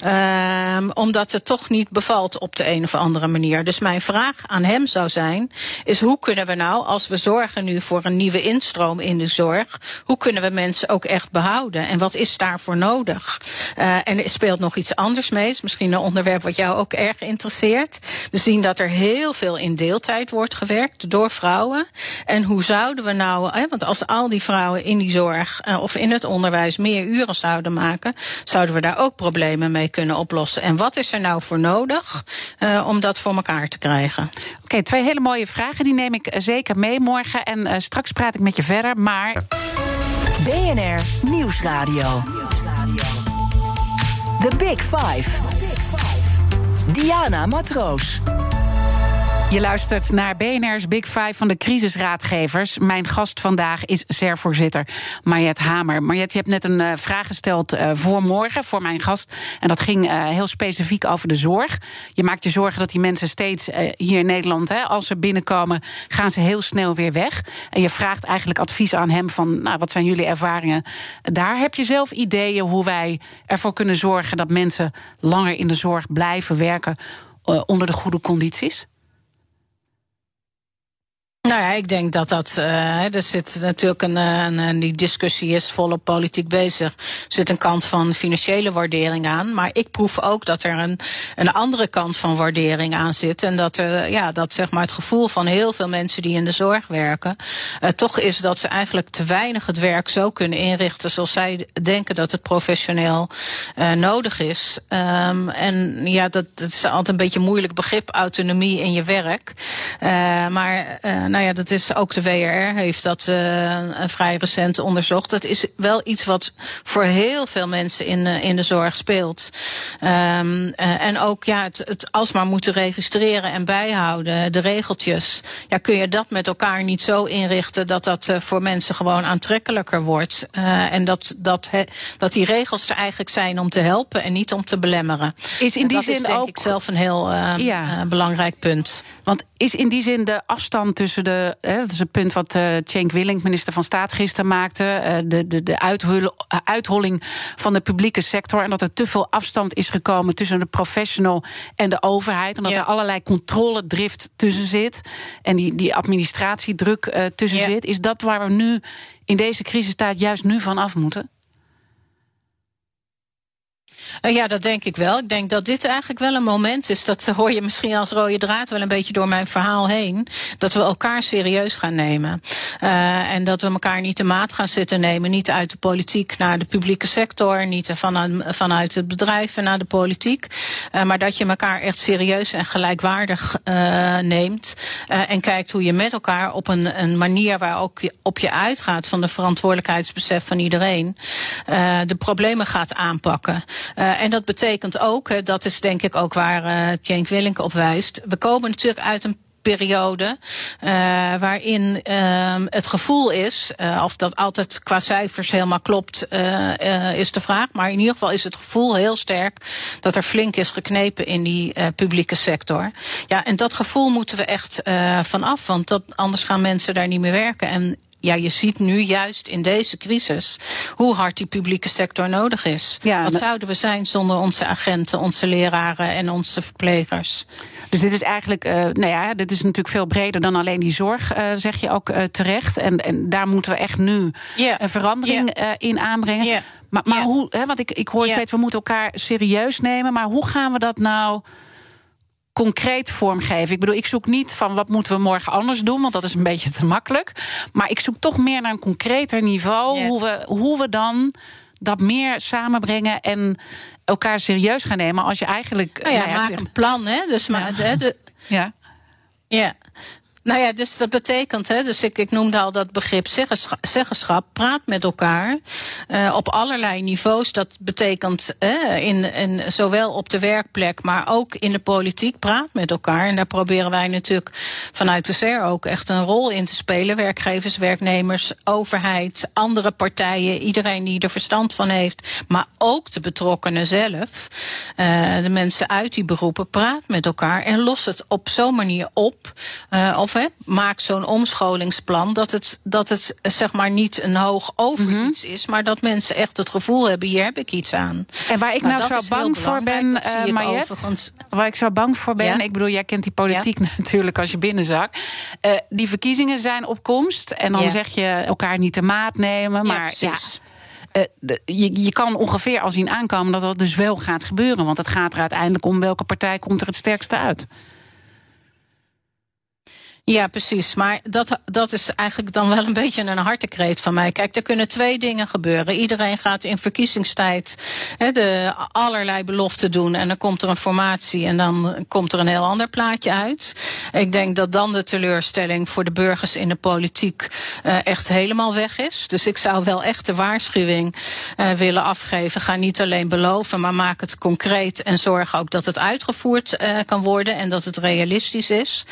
Uh, omdat het toch niet bevalt op de een of andere manier. Dus mijn vraag aan hem zou zijn, is hoe kunnen we nou, als we zorgen nu voor een nieuwe instroom in de zorg, hoe kunnen we mensen ook echt behouden? En wat is daarvoor nodig? Uh, en er speelt nog iets anders mee, is misschien een onderwerp wat jou ook erg interesseert. We zien dat er heel veel in deeltijd wordt gewerkt door vrouwen. En hoe zouden we nou, hè, want als al die vrouwen in die zorg uh, of in het onderwijs meer uren zouden maken, zouden we daar ook problemen mee kunnen oplossen. En wat is er nou voor nodig uh, om dat voor elkaar te krijgen? Oké, okay, twee hele mooie vragen. Die neem ik zeker mee morgen. En uh, straks praat ik met je verder. Maar. BNR Nieuwsradio. The Big Five. Diana Matroos. Je luistert naar BNR's Big Five van de crisisraadgevers. Mijn gast vandaag is SER-voorzitter Mariette Hamer. Mariette, je hebt net een uh, vraag gesteld uh, voor morgen, voor mijn gast. En dat ging uh, heel specifiek over de zorg. Je maakt je zorgen dat die mensen steeds hier in Nederland, hè, als ze binnenkomen, gaan ze heel snel weer weg. En je vraagt eigenlijk advies aan hem van, nou, wat zijn jullie ervaringen? Daar heb je zelf ideeën hoe wij ervoor kunnen zorgen dat mensen langer in de zorg blijven werken onder de goede condities? Nou ja, ik denk dat dat. Uh, er zit natuurlijk een, een, een. Die discussie is volop politiek bezig. Er zit een kant van financiële waardering aan. Maar ik proef ook dat er een, een andere kant van waardering aan zit. En dat, er, ja, dat zeg maar het gevoel van heel veel mensen die in de zorg werken. Uh, toch is dat ze eigenlijk te weinig het werk zo kunnen inrichten. zoals zij denken dat het professioneel uh, nodig is. Um, en ja, dat, dat is altijd een beetje een moeilijk begrip, autonomie in je werk. maar nou ja, dat is ook de WRR heeft dat vrij recent onderzocht. Dat is wel iets wat voor heel veel mensen in, in de zorg speelt. Um, en ook ja, het, het alsmaar moeten registreren en bijhouden, de regeltjes. Ja, kun je dat met elkaar niet zo inrichten dat dat voor mensen gewoon aantrekkelijker wordt. en dat, dat, dat die regels er eigenlijk zijn om te helpen en niet om te belemmeren. Is in die dat zin is denk ook ik zelf een heel ja. belangrijk punt. Want is in die zin de afstand tussen de. Hè, dat is een punt wat uh, Cenk Willink, minister van Staat, gisteren maakte. Uh, de de, de uitholling van de publieke sector. En dat er te veel afstand is gekomen tussen de professional en de overheid. En dat er allerlei controledrift tussen zit. En die, die administratiedruk uh, tussen zit. Is dat waar we nu in deze crisistijd juist nu van af moeten? Uh, ja, dat denk ik wel. Ik denk dat dit eigenlijk wel een moment is. Dat hoor je misschien als rode draad wel een beetje door mijn verhaal heen. Dat we elkaar serieus gaan nemen. Uh, en dat we elkaar niet de maat gaan zitten nemen. Niet uit de politiek naar de publieke sector. Niet vanuit, vanuit het bedrijf naar de politiek. Maar dat je elkaar echt serieus en gelijkwaardig neemt. en kijkt hoe je met elkaar op een, een manier waar ook je, op je uitgaat van de verantwoordelijkheidsbesef van iedereen. de problemen gaat aanpakken. Uh, en dat betekent ook, dat is denk ik ook waar uh, Cenk Willink op wijst. We komen natuurlijk uit een periode uh, waarin uh, het gevoel is, of dat altijd qua cijfers helemaal klopt, is de vraag. Maar in ieder geval is het gevoel heel sterk dat er flink is geknepen in die publieke sector. Ja, en dat gevoel moeten we echt vanaf, want dat, anders gaan mensen daar niet meer werken. En ja, je ziet nu juist in deze crisis hoe hard die publieke sector nodig is. Ja, Wat zouden we zijn zonder onze agenten, onze leraren en onze verplegers? Dus dit is eigenlijk, uh, nou ja, dit is natuurlijk veel breder dan alleen die zorg, uh, zeg je ook uh, terecht. En, en daar moeten we echt nu yeah. een verandering yeah. in aanbrengen. Yeah. Maar, maar hoe, hè, want ik, ik hoor steeds, we moeten elkaar serieus nemen. Maar hoe gaan we dat nou concreet vormgeven. Ik bedoel, ik zoek niet van wat moeten we morgen anders doen, want dat is een beetje te makkelijk. Maar ik zoek toch meer naar een concreter niveau, yeah. hoe, we, hoe we dan dat meer samenbrengen en elkaar serieus gaan nemen als je eigenlijk. Nou ja, nou ja maak zegt, een plan, hè? Dus maar, ja. De, de, ja. Ja. Nou ja, dus dat betekent, hè, dus ik, noemde al dat begrip zeggenschap. Praat met elkaar uh, op allerlei niveaus. Dat betekent in, in, zowel op de werkplek, maar ook in de politiek. Praat met elkaar. En daar proberen wij natuurlijk vanuit de SER ook echt een rol in te spelen. Werkgevers, werknemers, overheid, andere partijen, iedereen die er verstand van heeft. Maar ook de betrokkenen zelf. Uh, de mensen uit die beroepen. Praat met elkaar en los het op zo'n manier op. of hè, maak zo'n omscholingsplan dat het, dat het zeg maar niet een hoog over mm -hmm. iets is, maar dat mensen echt het gevoel hebben: hier heb ik iets aan. En waar ik nou, nou zo bang voor ben, uh, Mariette, waar ik zo bang voor ben, ja? ik bedoel, jij kent die politiek ja? natuurlijk als je binnenzak. Uh, die verkiezingen zijn op komst en dan ja. zeg je elkaar niet de maat nemen, maar ja. Uh, de, je, je, kan ongeveer al zien aankomen dat dat dus wel gaat gebeuren. Want het gaat er uiteindelijk om welke partij komt er het sterkste uit. Ja, precies. Maar dat, dat is eigenlijk dan wel een beetje een hartekreet van mij. Kijk, er kunnen twee dingen gebeuren. Iedereen gaat in verkiezingstijd de allerlei beloften doen. En dan komt er een formatie en dan komt er een heel ander plaatje uit. Ik denk dat dan de teleurstelling voor de burgers in de politiek uh, echt helemaal weg is. Dus ik zou wel echt de waarschuwing uh, willen afgeven. Ga niet alleen beloven, maar maak het concreet. En zorg ook dat het uitgevoerd uh, kan worden en dat het realistisch is.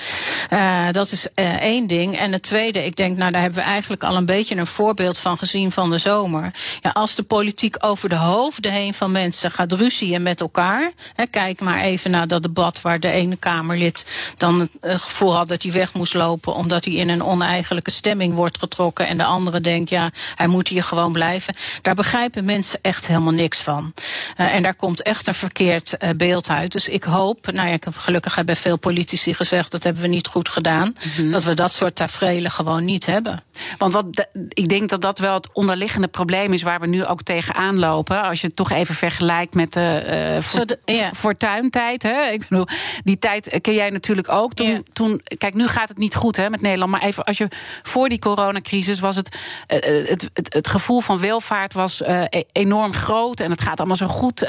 Is uh, één ding. En het tweede, ik denk, nou daar hebben we eigenlijk al een beetje een voorbeeld van gezien van de zomer. Ja, als de politiek over de hoofden heen van mensen gaat ruzien met elkaar. Hè, kijk maar even naar dat debat waar de ene Kamerlid dan het uh, gevoel had dat hij weg moest lopen omdat hij in een oneigenlijke stemming wordt getrokken. En de andere denkt, ja, hij moet hier gewoon blijven. Daar begrijpen mensen echt helemaal niks van. Uh, en daar komt echt een verkeerd beeld uit. Dus ik hoop, nou ja, ik gelukkig hebben veel politici gezegd dat hebben we niet goed gedaan. -hmm. Dat we dat soort tafereelen gewoon niet hebben. Want wat ik denk dat dat wel het onderliggende probleem is waar we nu ook tegenaan lopen. Als je het toch even vergelijkt met de, uh, voor, ja. fortuintijd. Hè? Ik bedoel, die tijd ken jij natuurlijk ook. Toen, ja. toen, kijk, nu gaat het niet goed hè, met Nederland. Maar even als je voor die coronacrisis was het, uh, het, het, het, gevoel van welvaart was uh, enorm groot. En het gaat allemaal zo goed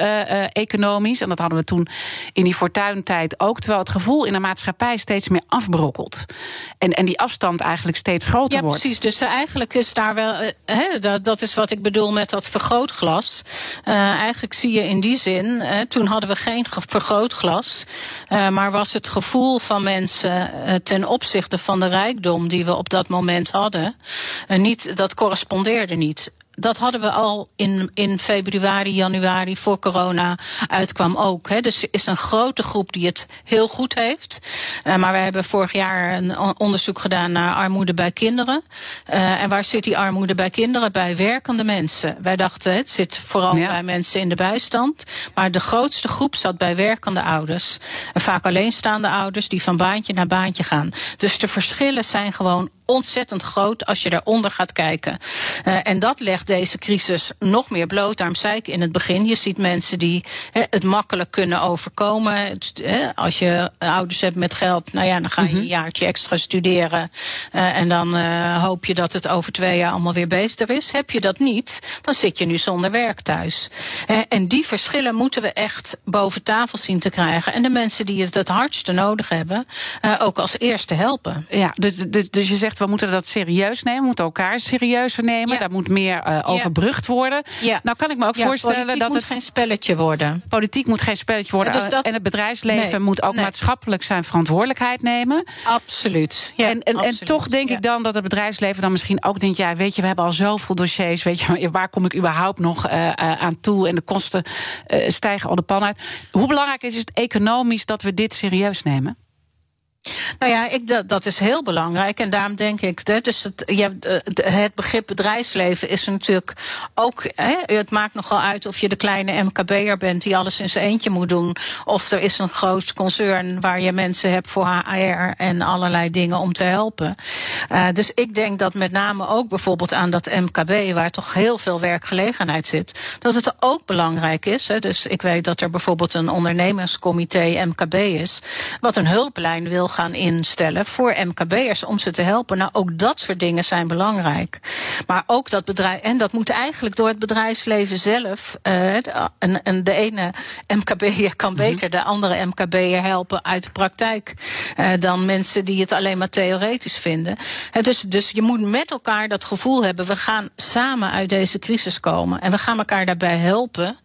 economisch. En dat hadden we toen in die fortuintijd ook. Terwijl het gevoel in de maatschappij steeds meer afbrokkelt. En, en die afstand eigenlijk steeds groter ja, wordt. precies. Dus eigenlijk is daar wel. Hè, dat, dat is wat ik bedoel met dat vergrootglas. Uh, eigenlijk zie je in die zin. Hè, toen hadden we geen vergrootglas. Uh, maar was het gevoel van mensen uh, ten opzichte van de rijkdom die we op dat moment hadden. niet, dat correspondeerde niet dat hadden we al in, in februari, januari voor corona uitkwam ook. Hè. Dus er is een grote groep die het heel goed heeft. Uh, maar we hebben vorig jaar een onderzoek gedaan naar armoede bij kinderen. Uh, en waar zit die armoede bij kinderen? Bij werkende mensen. Wij dachten het zit vooral ja. bij mensen in de bijstand. Maar de grootste groep zat bij werkende ouders. En vaak alleenstaande ouders die van baantje naar baantje gaan. Dus de verschillen zijn gewoon ontzettend groot als je daaronder gaat kijken. Uh, en dat legt deze crisis nog meer bloot. Daarom zei ik in het begin, je ziet mensen die he, het makkelijk kunnen overkomen. Het, he, als je ouders hebt met geld, nou ja, dan ga je een jaartje extra studeren. Uh, en dan uh, hoop je dat het over twee jaar allemaal weer beter is. Heb je dat niet, dan zit je nu zonder werk thuis. en die verschillen moeten we echt boven tafel zien te krijgen. En de mensen die het het hardste nodig hebben, ook als eerste helpen. Ja, dus, dus, dus je zegt we moeten dat serieus nemen, we moeten elkaar serieuzer nemen. Ja. Daar moet meer uh, overbrugd worden. Ja. Nou kan ik me ook ja, voorstellen dat het geen spelletje worden. Politiek moet geen spelletje worden. dus dat, en het bedrijfsleven nee, moet ook nee. maatschappelijk zijn verantwoordelijkheid nemen. Absoluut. En, en, absoluut. en toch denk ik dan dat het bedrijfsleven dan misschien ook denkt: ja, weet je, we hebben al zoveel dossiers. Weet je, waar kom ik überhaupt nog uh, uh, aan toe? En de kosten uh, stijgen al de pan uit. Hoe belangrijk is het economisch dat we dit serieus nemen? Nou ja, ik, dat, dat is heel belangrijk. En daarom denk ik, dus het, je hebt, het begrip bedrijfsleven is natuurlijk ook. Hè, het maakt nogal uit of je de kleine MKB'er bent die alles in zijn eentje moet doen. Of er is een groot concern waar je mensen hebt voor HR en allerlei dingen om te helpen. Uh, dus ik denk dat met name ook bijvoorbeeld aan dat MKB, waar toch heel veel werkgelegenheid zit, dat het ook belangrijk is. Hè. Dus ik weet dat er bijvoorbeeld een ondernemerscomité MKB is, wat een hulplijn wil gaan instellen voor MKB'ers om ze te helpen. Nou, ook dat soort dingen zijn belangrijk. Maar ook dat bedrijf, en dat moet eigenlijk door het bedrijfsleven zelf. Uh, en, en de ene MKB'er kan beter de andere MKB'er helpen uit de praktijk uh, dan mensen die het alleen maar theoretisch vinden. Uh, dus, dus je moet met elkaar dat gevoel hebben. We gaan samen uit deze crisis komen en we gaan elkaar daarbij helpen.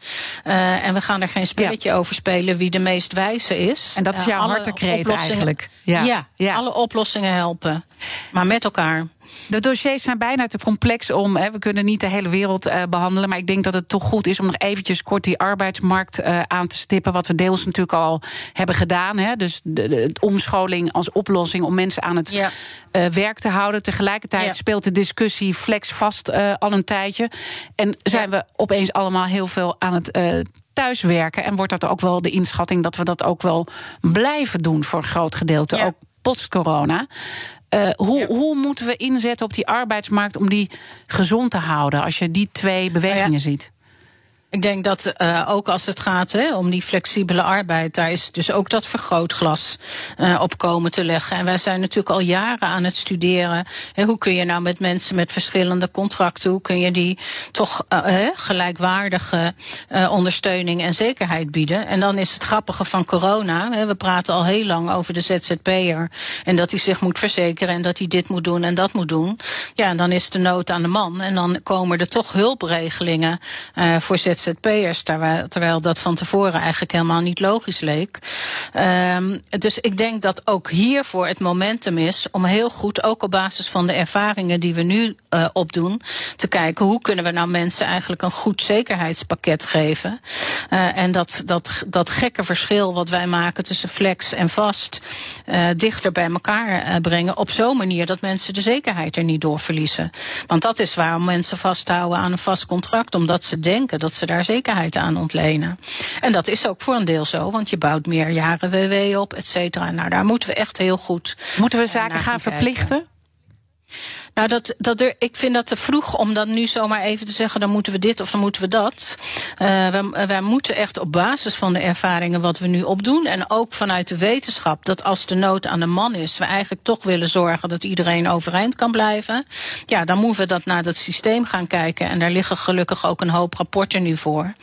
En we gaan er geen spelletje ja. over spelen wie de meest wijze is. En dat is jouw hartekreet eigenlijk. Ja. Ja, alle oplossingen helpen. Maar met elkaar. De dossiers zijn bijna te complex om. Hè, we kunnen niet de hele wereld uh, behandelen. Maar ik denk dat het toch goed is om nog eventjes kort die arbeidsmarkt uh, aan te stippen. Wat we deels natuurlijk al hebben gedaan. Hè. Dus de, de, de omscholing als oplossing om mensen aan het ja. uh, werk te houden. Tegelijkertijd ja. speelt de discussie flex vast al een tijdje. En zijn ja. we opeens allemaal heel veel aan het thuiswerken. En wordt dat ook wel de inschatting dat we dat ook wel blijven doen voor een groot gedeelte. Ook post-corona. Uh, hoe, ja. hoe moeten we inzetten op die arbeidsmarkt om die gezond te houden? Als je die twee bewegingen nou ja. ziet. Ik denk dat uh, ook als het gaat hè, om die flexibele arbeid, daar is dus ook dat vergrootglas uh, op komen te leggen. En wij zijn natuurlijk al jaren aan het studeren. Hè, hoe kun je nou met mensen met verschillende contracten, hoe kun je die toch uh, gelijkwaardige ondersteuning en zekerheid bieden? En dan is het grappige van corona. Hè, we praten al heel lang over de ZZP'er. En dat hij zich moet verzekeren en dat hij dit moet doen en dat moet doen. Ja, en dan is de nood aan de man. En dan komen er toch hulpregelingen voor ZZP'ers. ZZP'ers, terwijl, terwijl dat van tevoren eigenlijk helemaal niet logisch leek. Um, dus ik denk dat ook hiervoor het momentum is om heel goed, ook op basis van de ervaringen die we nu uh, opdoen, te kijken hoe kunnen we nou mensen eigenlijk een goed zekerheidspakket geven. Uh, en dat, dat, dat gekke verschil wat wij maken tussen flex en vast uh, dichter bij elkaar brengen op zo'n manier dat mensen de zekerheid er niet door verliezen. Want dat is waarom mensen vasthouden aan een vast contract, omdat ze denken dat ze daar zekerheid aan ontlenen. En dat is ook voor een deel zo, want je bouwt meer jaren WW op, et cetera. Nou, daar moeten we echt heel goed. Moeten we zaken gaan verplichten? Nou, dat, dat er, ik vind dat te vroeg om dan nu zomaar even te zeggen: dan moeten we dit of dan moeten we dat. Uh, wij, wij moeten echt op basis van de ervaringen wat we nu opdoen. En ook vanuit de wetenschap dat als de nood aan de man is, we eigenlijk toch willen zorgen dat iedereen overeind kan blijven. Ja, dan moeten we dat naar dat systeem gaan kijken. En daar liggen gelukkig ook een hoop rapporten nu voor.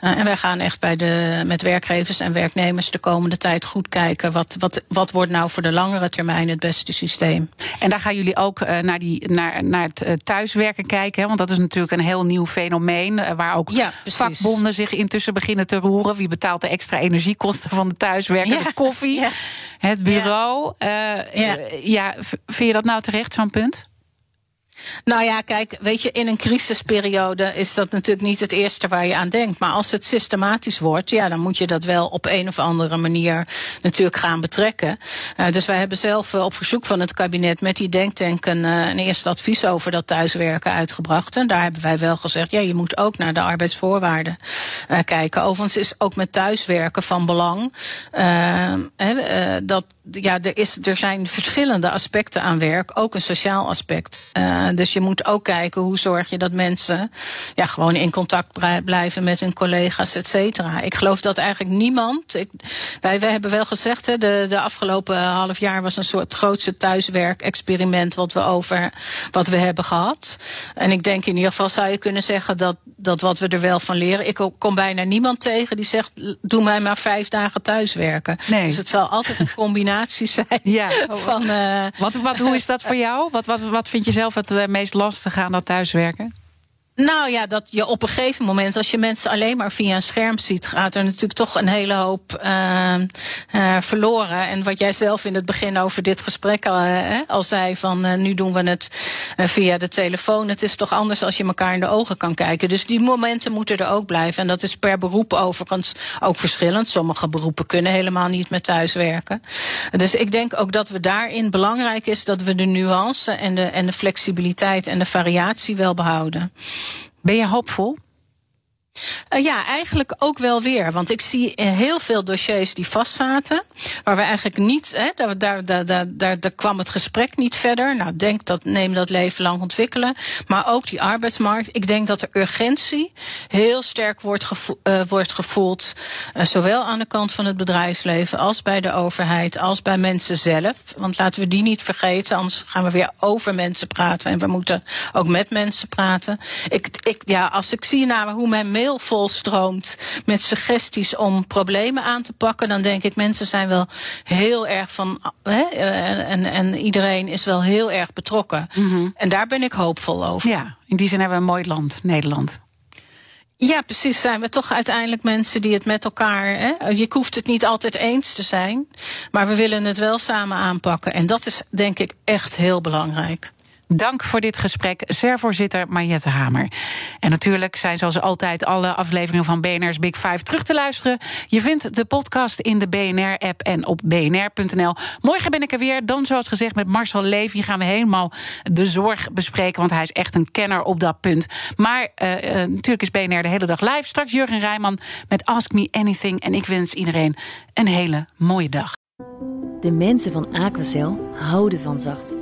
Uh, en wij gaan echt bij de, met werkgevers en werknemers de komende tijd goed kijken. Wat, wat, wat wordt nou voor de langere termijn het beste systeem? En daar gaan jullie ook uh, naar, die, naar, naar het thuiswerken kijken. Hè? Want dat is natuurlijk een heel nieuw fenomeen. waar ook ja, vakbonden zich intussen beginnen te roeren. Wie betaalt de extra energiekosten van de thuiswerken? Ja. De koffie, ja. het bureau. Ja. ja, vind je dat nou terecht, zo'n punt? Nou ja, kijk, weet je, in een crisisperiode is dat natuurlijk niet het eerste waar je aan denkt. Maar als het systematisch wordt, ja, dan moet je dat wel op een of andere manier natuurlijk gaan betrekken. Uh, dus wij hebben zelf uh, op verzoek van het kabinet met die denktank een, uh, een eerste advies over dat thuiswerken uitgebracht. En daar hebben wij wel gezegd, ja, je moet ook naar de arbeidsvoorwaarden kijken. Overigens is ook met thuiswerken van belang dat ja, er, is, er zijn verschillende aspecten aan werk, ook een sociaal aspect. Uh, dus je moet ook kijken hoe zorg je dat mensen ja, gewoon in contact blijven met hun collega's, et cetera. Ik geloof dat eigenlijk niemand. Ik, wij, wij hebben wel gezegd, hè, de, de afgelopen half jaar was een soort grootste thuiswerk-experiment wat we over wat we hebben gehad. En ik denk in ieder geval zou je kunnen zeggen dat, dat wat we er wel van leren. Ik kom bijna niemand tegen die zegt: doe mij maar vijf dagen thuiswerken. Nee. Dus het zal altijd een combinatie zijn. Ja. Van, uh, wat, wat, hoe is dat voor jou? Wat, wat, wat vind je zelf het uh, meest lastig aan dat thuiswerken? Nou ja, dat je op een gegeven moment, als je mensen alleen maar via een scherm ziet, gaat er natuurlijk toch een hele hoop uh, uh, verloren. En wat jij zelf in het begin over dit gesprek al, uh, al zei, van nu doen we het via de telefoon. Het is toch anders als je elkaar in de ogen kan kijken. Dus die momenten moeten er ook blijven. En dat is per beroep overigens ook verschillend. Sommige beroepen kunnen helemaal niet met thuiswerken. Dus ik denk ook dat we daarin belangrijk is dat we de nuance en de, en de flexibiliteit en de variatie wel behouden. Ben je hoopvol? Uh, ja, eigenlijk ook wel weer. Want ik zie heel veel dossiers die vastzaten. Waar we eigenlijk niet. Hè, daar, daar, daar, daar, daar kwam het gesprek niet verder. Nou, denk dat neem dat leven lang ontwikkelen. Maar ook die arbeidsmarkt. Ik denk dat de urgentie heel sterk wordt, uh, wordt gevoeld. Zowel aan de kant van het bedrijfsleven als bij de overheid, als bij mensen zelf. Want laten we die niet vergeten, anders gaan we weer over mensen praten. En we moeten ook met mensen praten. Ik, ik, ja, als ik zie naar hoe men mail volstroomt met suggesties om problemen aan te pakken, dan denk ik mensen zijn wel heel erg van. Hè, en, en, en iedereen is wel heel erg betrokken. Mm -hmm. En daar ben ik hoopvol over. Ja, in die zin hebben we een mooi land, Nederland. Ja, precies. Zijn we toch uiteindelijk mensen die het met elkaar. Hè? Je hoeft het niet altijd eens te zijn, maar we willen het wel samen aanpakken. En dat is denk ik echt heel belangrijk. Dank voor dit gesprek, SER-voorzitter Mariette Hamer. En natuurlijk zijn zoals altijd alle afleveringen van BNR's Big Five terug te luisteren. Je vindt de podcast in de BNR-app en op bnr.nl. Morgen ben ik er weer, dan zoals gezegd met Marcel Levy... gaan we helemaal de zorg bespreken, want hij is echt een kenner op dat punt. Maar uh, uh, natuurlijk is BNR de hele dag live. Straks Jurgen Rijman met Ask Me Anything. En ik wens iedereen een hele mooie dag. De mensen van Aquacel houden van zacht.